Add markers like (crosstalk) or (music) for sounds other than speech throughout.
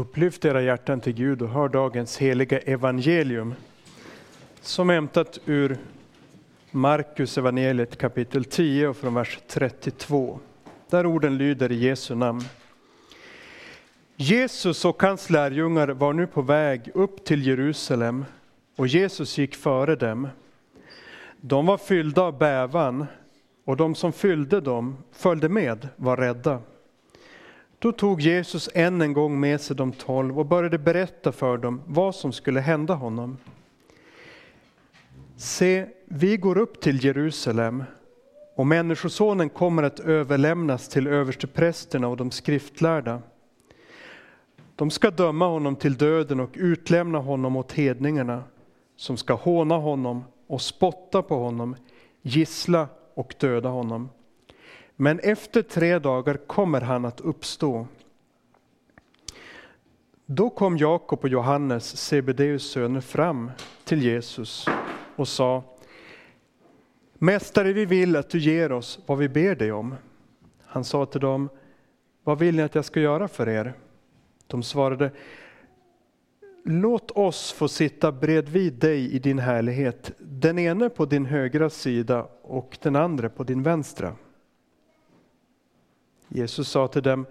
Upplyft era hjärtan till Gud och hör dagens heliga evangelium som är hämtat ur Markus evangeliet kapitel 10 och från vers 32. Där orden lyder i Jesu namn. Jesus och hans lärjungar var nu på väg upp till Jerusalem och Jesus gick före dem. De var fyllda av bävan och de som fyllde dem följde med var rädda. Då tog Jesus än en gång med sig de tolv och började berätta för dem vad som skulle hända honom. Se, vi går upp till Jerusalem och Människosonen kommer att överlämnas till översteprästerna och de skriftlärda. De ska döma honom till döden och utlämna honom åt hedningarna som ska håna honom och spotta på honom, gissla och döda honom. Men efter tre dagar kommer han att uppstå. Då kom Jakob och Johannes, Sebedeus söner, fram till Jesus och sa Mästare, vi vill att du ger oss vad vi ber dig om. Han sa till dem, vad vill ni att jag ska göra för er? De svarade, låt oss få sitta bredvid dig i din härlighet, den ene på din högra sida och den andra på din vänstra. Jesus sa till dem,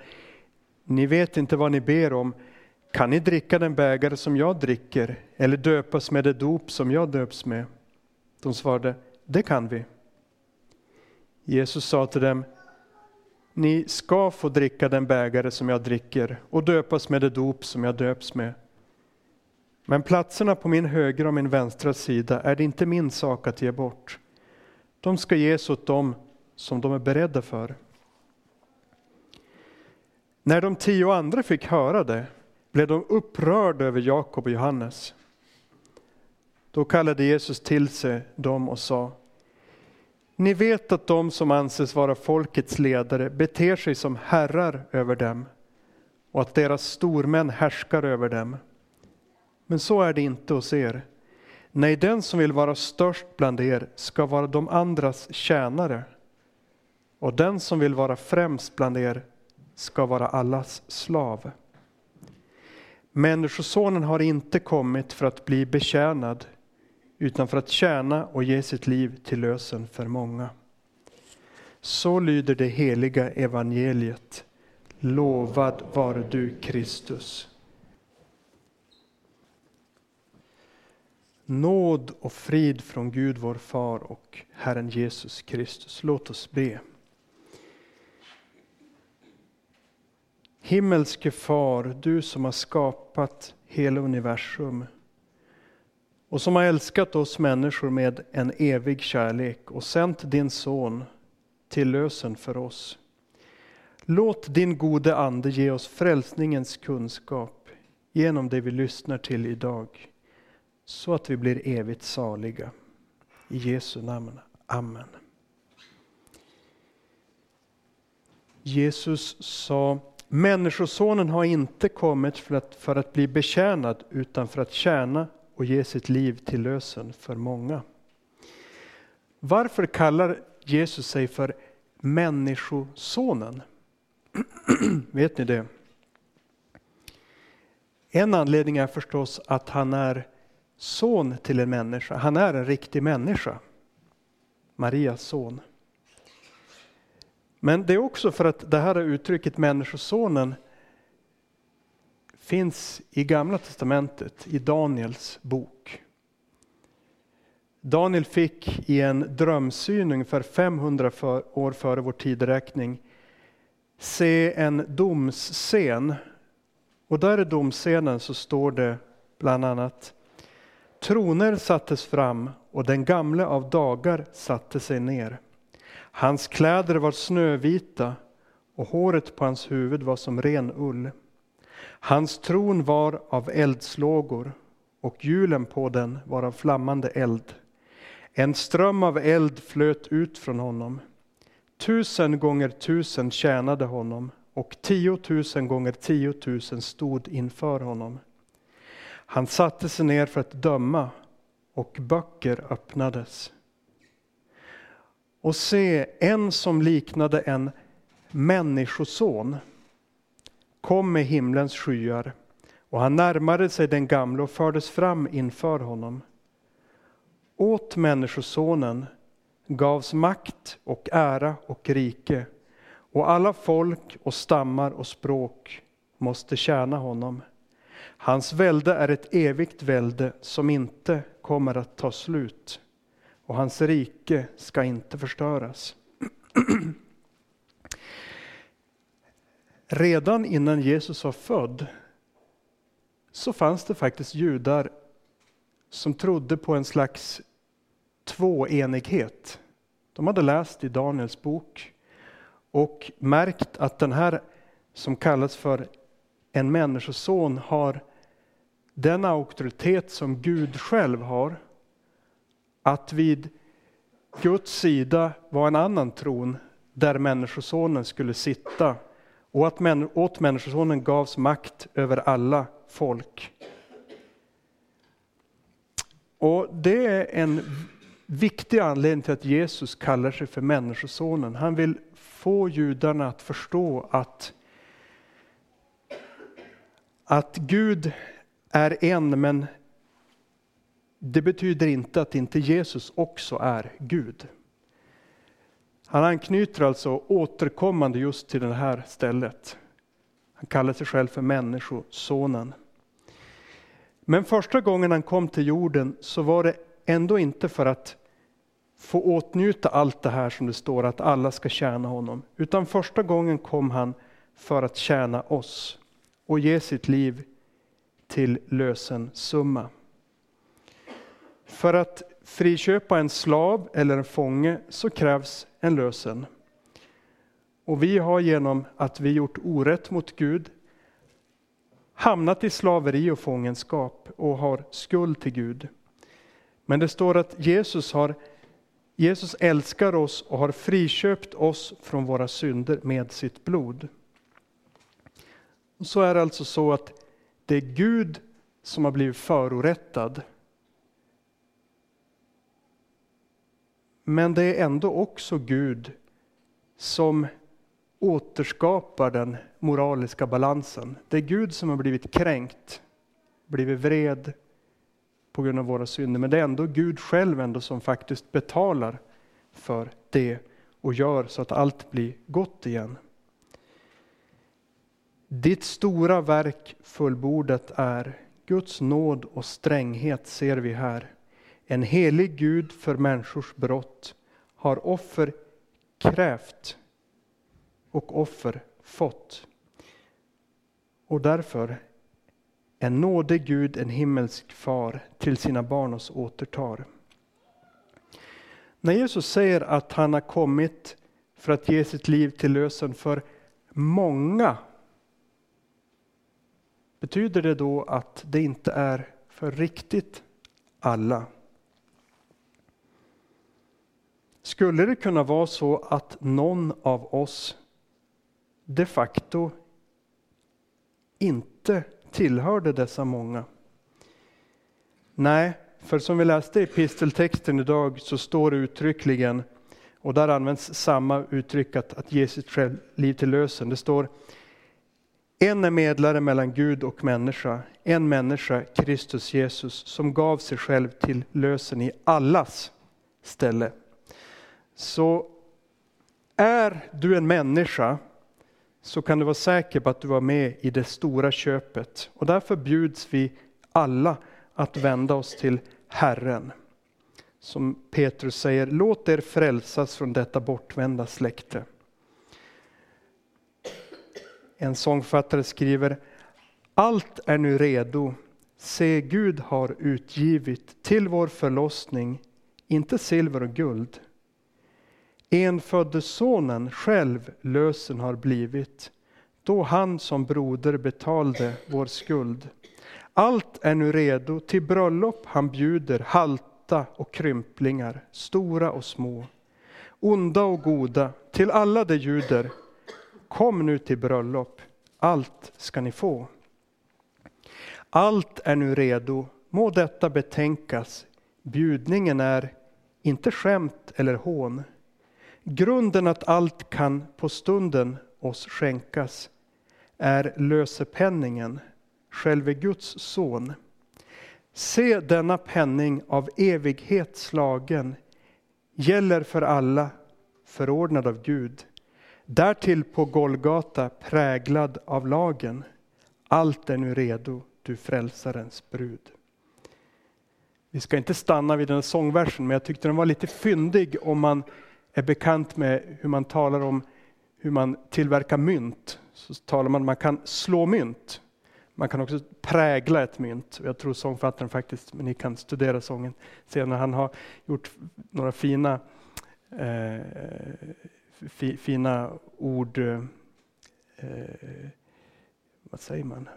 ni vet inte vad ni ber om. Kan ni dricka den bägare som jag dricker eller döpas med det dop som jag döps med? De svarade, det kan vi. Jesus sa till dem, ni ska få dricka den bägare som jag dricker och döpas med det dop som jag döps med. Men platserna på min högra och min vänstra sida är det inte min sak att ge bort. De ska ges åt dem som de är beredda för. När de tio andra fick höra det blev de upprörda över Jakob och Johannes. Då kallade Jesus till sig dem och sa Ni vet att de som anses vara folkets ledare beter sig som herrar över dem och att deras stormän härskar över dem. Men så är det inte hos er. Nej, den som vill vara störst bland er ska vara de andras tjänare och den som vill vara främst bland er ska vara allas slav. Människosonen har inte kommit för att bli betjänad utan för att tjäna och ge sitt liv till lösen för många. Så lyder det heliga evangeliet. Lovad vare du Kristus. Nåd och frid från Gud vår far och Herren Jesus Kristus. Låt oss be. Himmelske far, du som har skapat hela universum och som har älskat oss människor med en evig kärlek och sänt din son till lösen för oss. Låt din gode ande ge oss frälsningens kunskap genom det vi lyssnar till idag, så att vi blir evigt saliga. I Jesu namn. Amen. Jesus sa Människosonen har inte kommit för att, för att bli betjänad utan för att tjäna och ge sitt liv till lösen för många. Varför kallar Jesus sig för Människosonen? (clears throat) Vet ni det? En anledning är förstås att han är son till en människa. Han är en riktig människa. Marias son. Men det är också för att det här uttrycket Människosonen finns i Gamla Testamentet, i Daniels bok. Daniel fick i en drömsyn ungefär 500 år före vår tideräkning se en domsscen. Och där i domscenen så står det bland annat Troner sattes fram och den gamle av dagar satte sig ner. Hans kläder var snövita och håret på hans huvud var som ren ull. Hans tron var av eldslågor och hjulen på den var av flammande eld. En ström av eld flöt ut från honom. Tusen gånger tusen tjänade honom och tiotusen gånger tiotusen stod inför honom. Han satte sig ner för att döma och böcker öppnades. Och se, en som liknade en människoson kom med himlens skyar. Och han närmade sig den gamle och fördes fram inför honom. Åt Människosonen gavs makt och ära och rike, och alla folk och stammar och språk måste tjäna honom. Hans välde är ett evigt välde som inte kommer att ta slut, och hans rike ska inte förstöras. (clears throat) Redan innan Jesus var född så fanns det faktiskt judar som trodde på en slags tvåenighet. De hade läst i Daniels bok och märkt att den här som kallas för en människoson har den auktoritet som Gud själv har. Att vid Guds sida var en annan tron där Människosonen skulle sitta och att åt Människosonen gavs makt över alla folk. Och Det är en viktig anledning till att Jesus kallar sig för Människosonen. Han vill få judarna att förstå att, att Gud är en, men det betyder inte att inte Jesus också är Gud. Han anknyter alltså återkommande just till det här stället. Han kallar sig själv för Människosonen. Men första gången han kom till jorden så var det ändå inte för att få åtnjuta allt det här som det står att alla ska tjäna honom. Utan första gången kom han för att tjäna oss och ge sitt liv till lösensumma. För att friköpa en slav eller en fånge så krävs en lösen. Och vi har genom att vi gjort orätt mot Gud hamnat i slaveri och fångenskap och har skuld till Gud. Men det står att Jesus, har, Jesus älskar oss och har friköpt oss från våra synder med sitt blod. Så är det alltså så att det är Gud som har blivit förorättad. Men det är ändå också Gud som återskapar den moraliska balansen. Det är Gud som har blivit kränkt, blivit vred på grund av våra synder. Men det är ändå Gud själv ändå som faktiskt betalar för det och gör så att allt blir gott igen. Ditt stora verk fullbordat är, Guds nåd och stränghet ser vi här. En helig Gud för människors brott har offer krävt och offer fått. Och därför en nådig Gud, en himmelsk far, till sina barn oss återtar. När Jesus säger att han har kommit för att ge sitt liv till lösen för många, betyder det då att det inte är för riktigt alla? Skulle det kunna vara så att någon av oss de facto inte tillhörde dessa många. Nej, för som vi läste i episteltexten idag så står det uttryckligen, och där används samma uttryck att, att ge sitt liv till lösen. Det står en är medlare mellan Gud och människa, en människa, Kristus Jesus, som gav sig själv till lösen i allas ställe. Så är du en människa så kan du vara säker på att du var med i det stora köpet. Och därför bjuds vi alla att vända oss till Herren. Som Petrus säger, låt er frälsas från detta bortvända släkte. En sångfattare skriver, allt är nu redo, se Gud har utgivit till vår förlossning, inte silver och guld, Enfödde sonen själv lösen har blivit, då han som broder betalde vår skuld. Allt är nu redo, till bröllop han bjuder halta och krymplingar, stora och små. Onda och goda, till alla de ljuder, kom nu till bröllop, allt ska ni få. Allt är nu redo, må detta betänkas, bjudningen är inte skämt eller hån, Grunden att allt kan på stunden oss skänkas är lösepenningen, själve Guds son. Se denna penning av evighet slagen, gäller för alla, förordnad av Gud. Därtill på Golgata präglad av lagen. Allt är nu redo, du frälsarens brud. Vi ska inte stanna vid den sångversen, men jag tyckte den var lite fyndig om man är bekant med hur man talar om hur man tillverkar mynt. Så talar man om man kan slå mynt. Man kan också prägla ett mynt. Jag tror sångfattaren faktiskt, men ni kan studera sången senare, han har gjort några fina, eh, fi, fina ord, eh, eh vad säger man?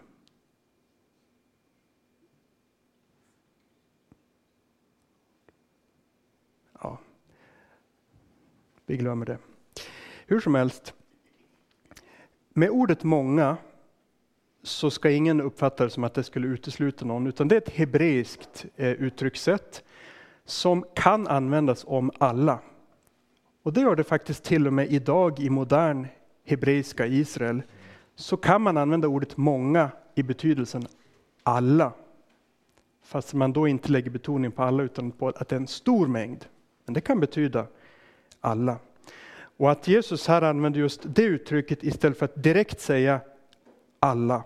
Vi glömmer det. Hur som helst, med ordet många så ska ingen uppfatta det som att det skulle utesluta någon, utan det är ett hebreiskt eh, uttryckssätt som kan användas om alla. Och det gör det faktiskt till och med idag i modern hebreiska Israel. Så kan man använda ordet många i betydelsen alla. Fast man då inte lägger betoning på alla utan på att det är en stor mängd. Men det kan betyda alla. Och att Jesus här använder just det uttrycket istället för att direkt säga alla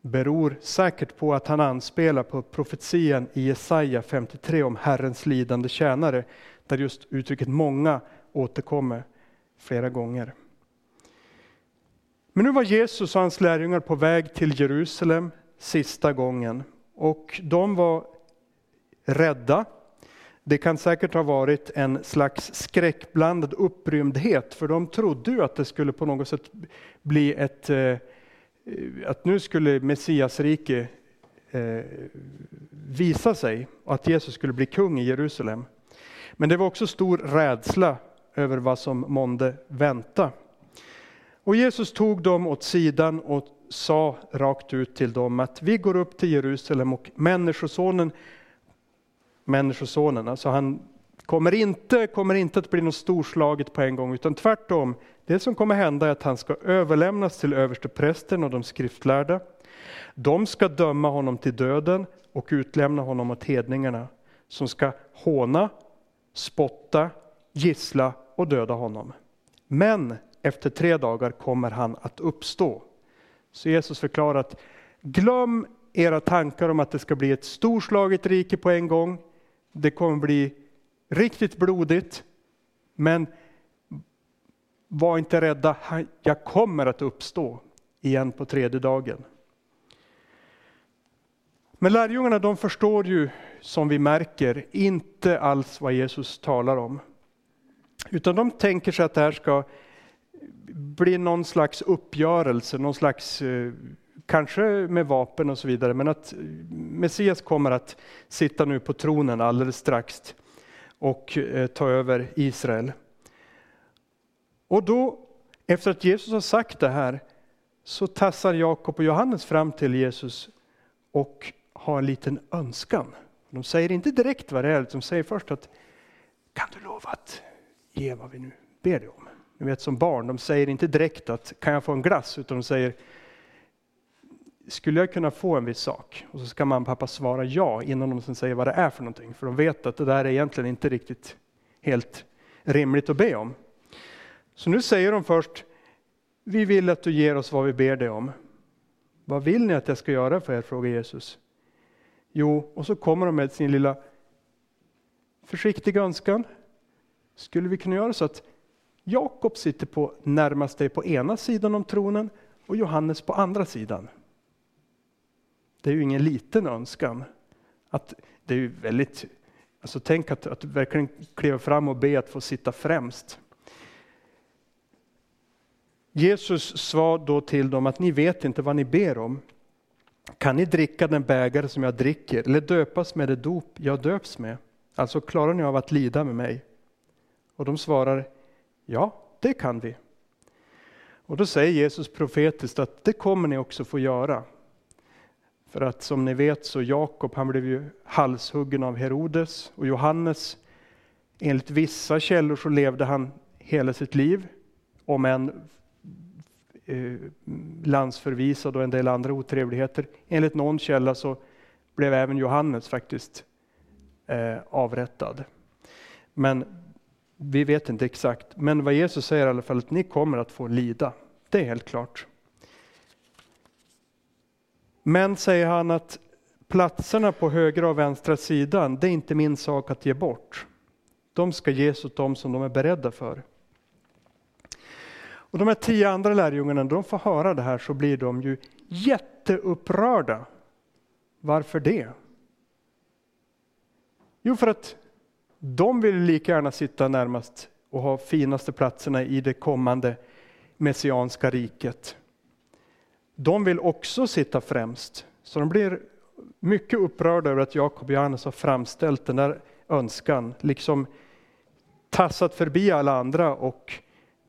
beror säkert på att han anspelar på profetian i Jesaja 53 om Herrens lidande tjänare, där just uttrycket många återkommer flera gånger. Men nu var Jesus och hans lärjungar på väg till Jerusalem sista gången och de var rädda. Det kan säkert ha varit en slags skräckblandad upprymdhet, för de trodde ju att det skulle på något sätt bli ett eh, att nu skulle Messias rike eh, visa sig och att Jesus skulle bli kung i Jerusalem. Men det var också stor rädsla över vad som månde vänta. Och Jesus tog dem åt sidan och sa rakt ut till dem att vi går upp till Jerusalem och Människosonen, Människosonen, alltså han kommer inte, kommer inte att bli något storslaget på en gång, utan tvärtom, det som kommer hända är att han ska överlämnas till översteprästen och de skriftlärda. De ska döma honom till döden och utlämna honom åt hedningarna, som ska håna, spotta, gissla och döda honom. Men efter tre dagar kommer han att uppstå. Så Jesus förklarar att glöm era tankar om att det ska bli ett storslaget rike på en gång. Det kommer bli riktigt blodigt, men var inte rädda, jag kommer att uppstå igen på tredje dagen. Men lärjungarna de förstår ju, som vi märker, inte alls vad Jesus talar om. Utan de tänker sig att det här ska bli någon slags uppgörelse, någon slags, eh, kanske med vapen och så vidare, men att Messias kommer att sitta nu på tronen alldeles strax och eh, ta över Israel. Och då, efter att Jesus har sagt det här, så tassar Jakob och Johannes fram till Jesus och har en liten önskan. De säger inte direkt vad det är, de säger först att kan du lova att ge vad vi nu ber dig om? Ni vet som barn, de säger inte direkt att kan jag få en glass, utan de säger skulle jag kunna få en viss sak? Och så ska mamma och pappa svara ja innan de sen säger vad det är för någonting. För de vet att det där är egentligen inte riktigt helt rimligt att be om. Så nu säger de först, vi vill att du ger oss vad vi ber dig om. Vad vill ni att jag ska göra för er? frågar Jesus. Jo, och så kommer de med sin lilla försiktiga önskan. Skulle vi kunna göra så att Jakob sitter på närmast dig på ena sidan om tronen och Johannes på andra sidan? Det är ju ingen liten önskan. Att det är ju väldigt, alltså tänk att, att verkligen kliva fram och be att få sitta främst. Jesus sa då till dem att ni vet inte vad ni ber om. Kan ni dricka den bägare som jag dricker eller döpas med det dop jag döps med? Alltså klarar ni av att lida med mig? Och de svarar ja, det kan vi. Och då säger Jesus profetiskt att det kommer ni också få göra. För att som ni vet så Jakob han blev ju halshuggen av Herodes och Johannes enligt vissa källor så levde han hela sitt liv, om än eh, landsförvisad och en del andra otrevligheter. Enligt någon källa så blev även Johannes faktiskt eh, avrättad. Men vi vet inte exakt. Men vad Jesus säger i alla fall att ni kommer att få lida. Det är helt klart. Men säger han att platserna på högra och vänstra sidan, det är inte min sak att ge bort. De ska ges åt dem som de är beredda för. Och de här tio andra lärjungarna, de får höra det här så blir de ju jätteupprörda. Varför det? Jo, för att de vill lika gärna sitta närmast och ha finaste platserna i det kommande messianska riket. De vill också sitta främst, så de blir mycket upprörda över att Jakob och Johannes har framställt den där önskan, liksom tassat förbi alla andra och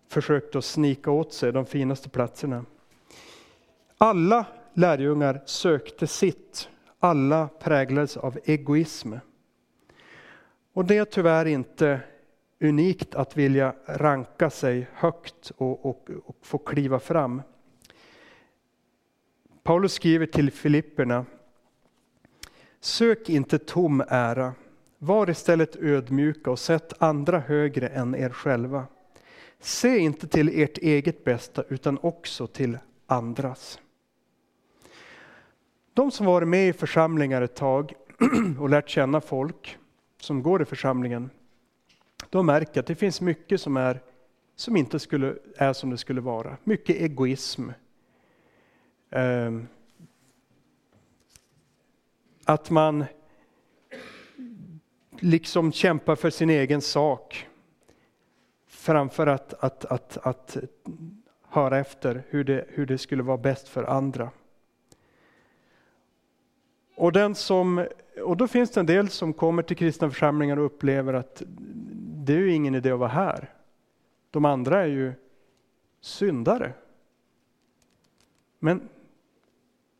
försökt att snika åt sig de finaste platserna. Alla lärjungar sökte sitt, alla präglades av egoism. Och det är tyvärr inte unikt att vilja ranka sig högt och, och, och få kliva fram. Paulus skriver till Filipperna Sök inte tom ära, var istället ödmjuka och sätt andra högre än er själva. Se inte till ert eget bästa utan också till andras. De som varit med i församlingar ett tag (clears throat) och lärt känna folk som går i församlingen, de märker att det finns mycket som, är, som inte skulle, är som det skulle vara. Mycket egoism. Ehm, att man liksom kämpar för sin egen sak framför att, att, att, att höra efter hur det, hur det skulle vara bäst för andra. Och, den som, och då finns det en del som kommer till kristna församlingar och upplever att det är ju ingen idé att vara här. De andra är ju syndare. Men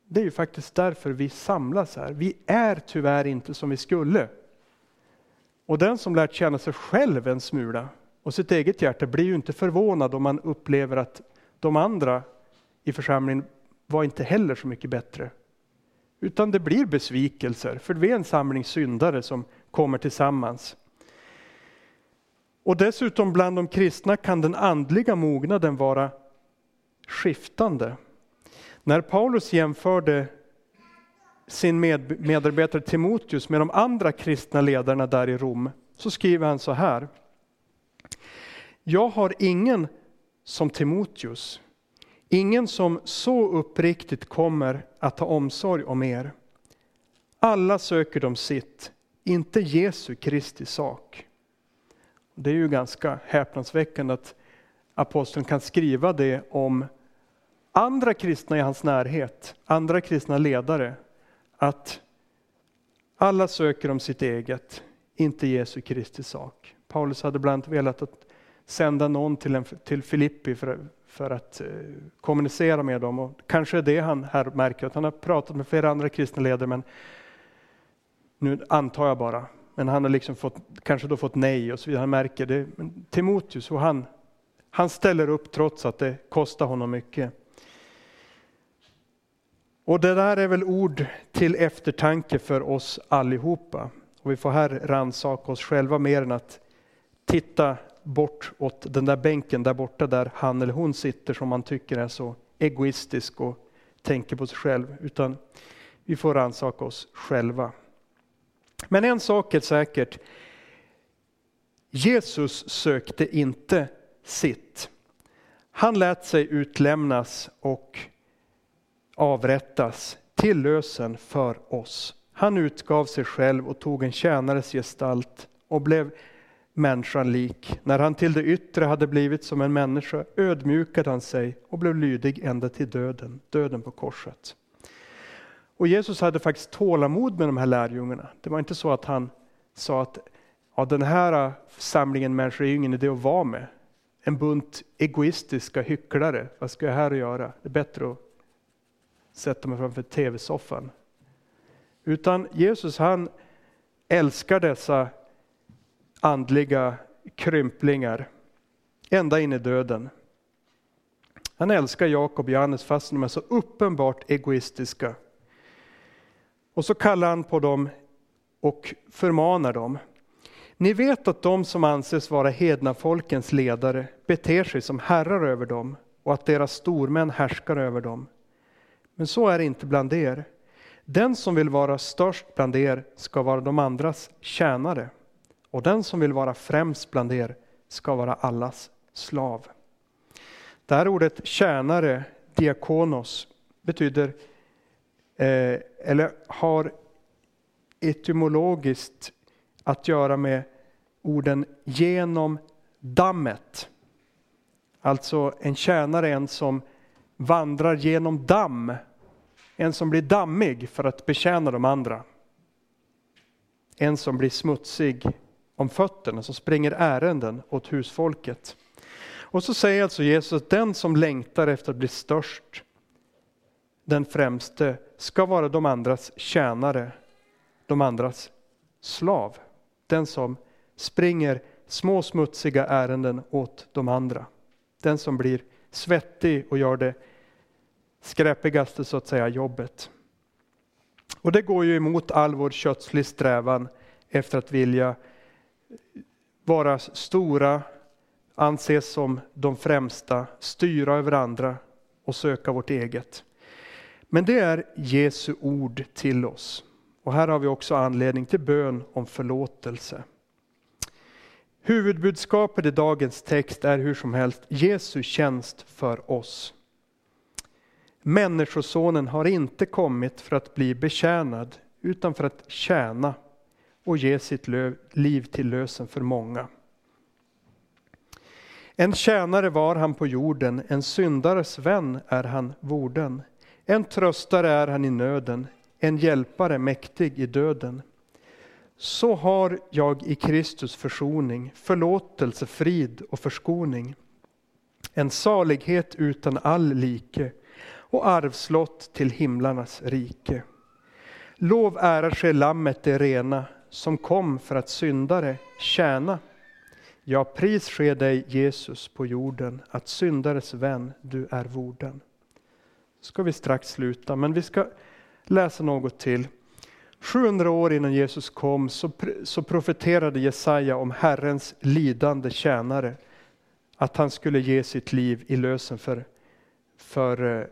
det är ju faktiskt därför vi samlas här. Vi är tyvärr inte som vi skulle. Och den som lärt känna sig själv en smula och sitt eget hjärta blir ju inte förvånad om man upplever att de andra i församlingen var inte heller så mycket bättre. Utan det blir besvikelser, för vi är en samling syndare som kommer tillsammans. Och dessutom bland de kristna kan den andliga mognaden vara skiftande. När Paulus jämförde sin med, medarbetare Timoteus med de andra kristna ledarna där i Rom, så skriver han så här. Jag har ingen som Timoteus, ingen som så uppriktigt kommer att ta omsorg om er. Alla söker de sitt, inte Jesu Kristi sak. Det är ju ganska häpnadsväckande att aposteln kan skriva det om andra kristna i hans närhet, andra kristna ledare, att alla söker om sitt eget, inte Jesu Kristi sak. Paulus hade bland annat velat att sända någon till, en, till Filippi för, för att eh, kommunicera med dem. Och kanske är det han här märker, att han har pratat med flera andra kristna ledare, men nu antar jag bara, men han har liksom fått, kanske då fått nej och så vidare. Han märker det. Men Timoteus, och han, han ställer upp trots att det kostar honom mycket. Och det där är väl ord till eftertanke för oss allihopa. Och vi får här rannsaka oss själva mer än att titta bort åt den där bänken där borta där han eller hon sitter som man tycker är så egoistisk och tänker på sig själv. Utan vi får rannsaka oss själva. Men en sak är säkert. Jesus sökte inte sitt. Han lät sig utlämnas och avrättas till lösen för oss. Han utgav sig själv och tog en tjänares gestalt och blev människan lik. När han till det yttre hade blivit som en människa ödmjukade han sig och blev lydig ända till döden, döden på korset. Och Jesus hade faktiskt tålamod med de här lärjungarna. Det var inte så att han sa att ja, den här samlingen människor är ingen idé att vara med. En bunt egoistiska hycklare, vad ska jag här göra? Det är bättre att sätta mig framför tv-soffan. Utan Jesus han älskar dessa andliga krymplingar ända in i döden. Han älskar Jakob och Johannes fast de är så uppenbart egoistiska. Och så kallar han på dem och förmanar dem. Ni vet att de som anses vara hedna folkens ledare beter sig som herrar över dem och att deras stormän härskar över dem. Men så är det inte bland er. Den som vill vara störst bland er ska vara de andras tjänare och den som vill vara främst bland er ska vara allas slav. Det här ordet tjänare, diakonos, betyder, eh, eller har etymologiskt att göra med orden genom dammet. Alltså en tjänare är en som vandrar genom damm. En som blir dammig för att betjäna de andra. En som blir smutsig om fötterna, som springer ärenden åt husfolket. Och så säger alltså Jesus att den som längtar efter att bli störst, den främste, ska vara de andras tjänare, de andras slav. Den som springer små smutsiga ärenden åt de andra. Den som blir svettig och gör det skräpigaste så att säga jobbet. Och det går ju emot all vår kötslig strävan efter att vilja vara stora, anses som de främsta, styra över andra och söka vårt eget. Men det är Jesu ord till oss. Och här har vi också anledning till bön om förlåtelse. Huvudbudskapet i dagens text är hur som helst Jesu tjänst för oss. Människosonen har inte kommit för att bli betjänad utan för att tjäna och ge sitt liv till lösen för många. En tjänare var han på jorden, en syndares vän är han vorden. En tröstare är han i nöden, en hjälpare mäktig i döden. Så har jag i Kristus försoning, förlåtelse, frid och förskoning. En salighet utan all like och arvslott till himlarnas rike. Lov ära ske lammet det rena som kom för att syndare tjäna. Ja, pris ske dig Jesus på jorden, att syndares vän du är vorden. Ska vi strax sluta, men vi ska läsa något till. 700 år innan Jesus kom så, så profeterade Jesaja om Herrens lidande tjänare. Att han skulle ge sitt liv i lösen för, för eh,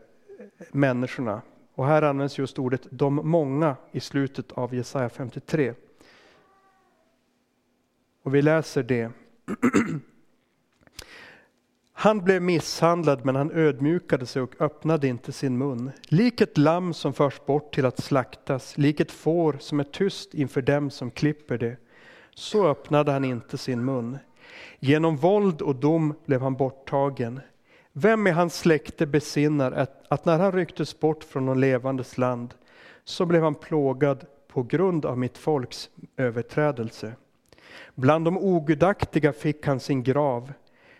människorna. Och här används just ordet de många i slutet av Jesaja 53. Och vi läser det. (clears throat) Han blev misshandlad men han ödmjukade sig och öppnade inte sin mun. Lik ett lamm som förs bort till att slaktas, lik ett får som är tyst inför dem som klipper det. Så öppnade han inte sin mun. Genom våld och dom blev han borttagen. Vem i hans släkte besinnar att, att när han rycktes bort från de levandes land så blev han plågad på grund av mitt folks överträdelse. Bland de ogudaktiga fick han sin grav,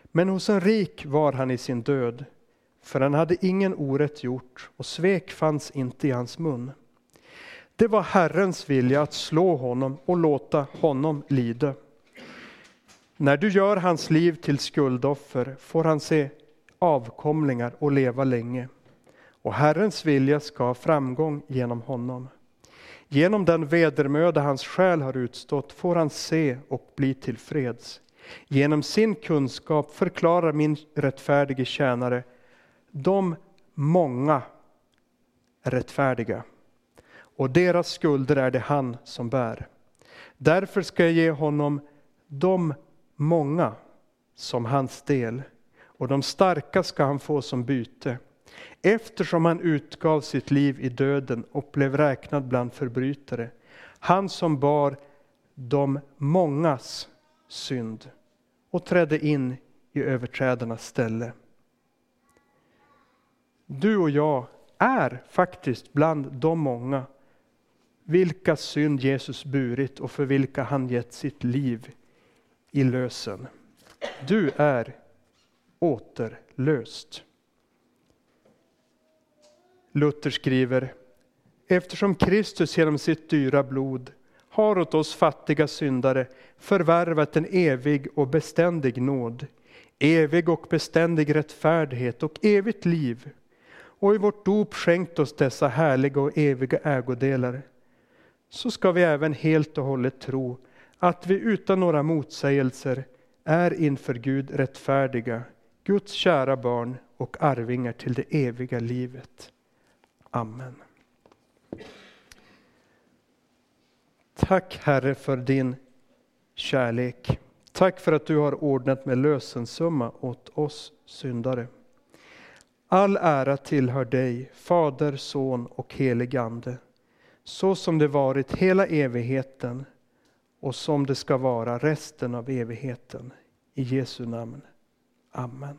men hos en rik var han i sin död, för han hade ingen orätt gjort och svek fanns inte i hans mun. Det var Herrens vilja att slå honom och låta honom lida. När du gör hans liv till skuldoffer får han se avkomlingar och leva länge. Och Herrens vilja ska ha framgång genom honom. Genom den vedermöda hans själ har utstått får han se och bli tillfreds. Genom sin kunskap förklarar min rättfärdige tjänare de många rättfärdiga och deras skulder är det han som bär. Därför ska jag ge honom de många som hans del och de starka ska han få som byte. Eftersom han utgav sitt liv i döden och blev räknad bland förbrytare. Han som bar de mångas synd och trädde in i överträdarnas ställe. Du och jag är faktiskt bland de många vilka synd Jesus burit och för vilka han gett sitt liv i lösen. Du är återlöst. Luther skriver, eftersom Kristus genom sitt dyra blod har åt oss fattiga syndare förvärvat en evig och beständig nåd, evig och beständig rättfärdighet och evigt liv och i vårt dop skänkt oss dessa härliga och eviga ägodelar, så ska vi även helt och hållet tro att vi utan några motsägelser är inför Gud rättfärdiga, Guds kära barn och arvingar till det eviga livet. Amen. Tack Herre för din kärlek. Tack för att du har ordnat med lösensumma åt oss syndare. All ära tillhör dig, Fader, Son och helig Ande, så som det varit hela evigheten och som det ska vara resten av evigheten. I Jesu namn. Amen.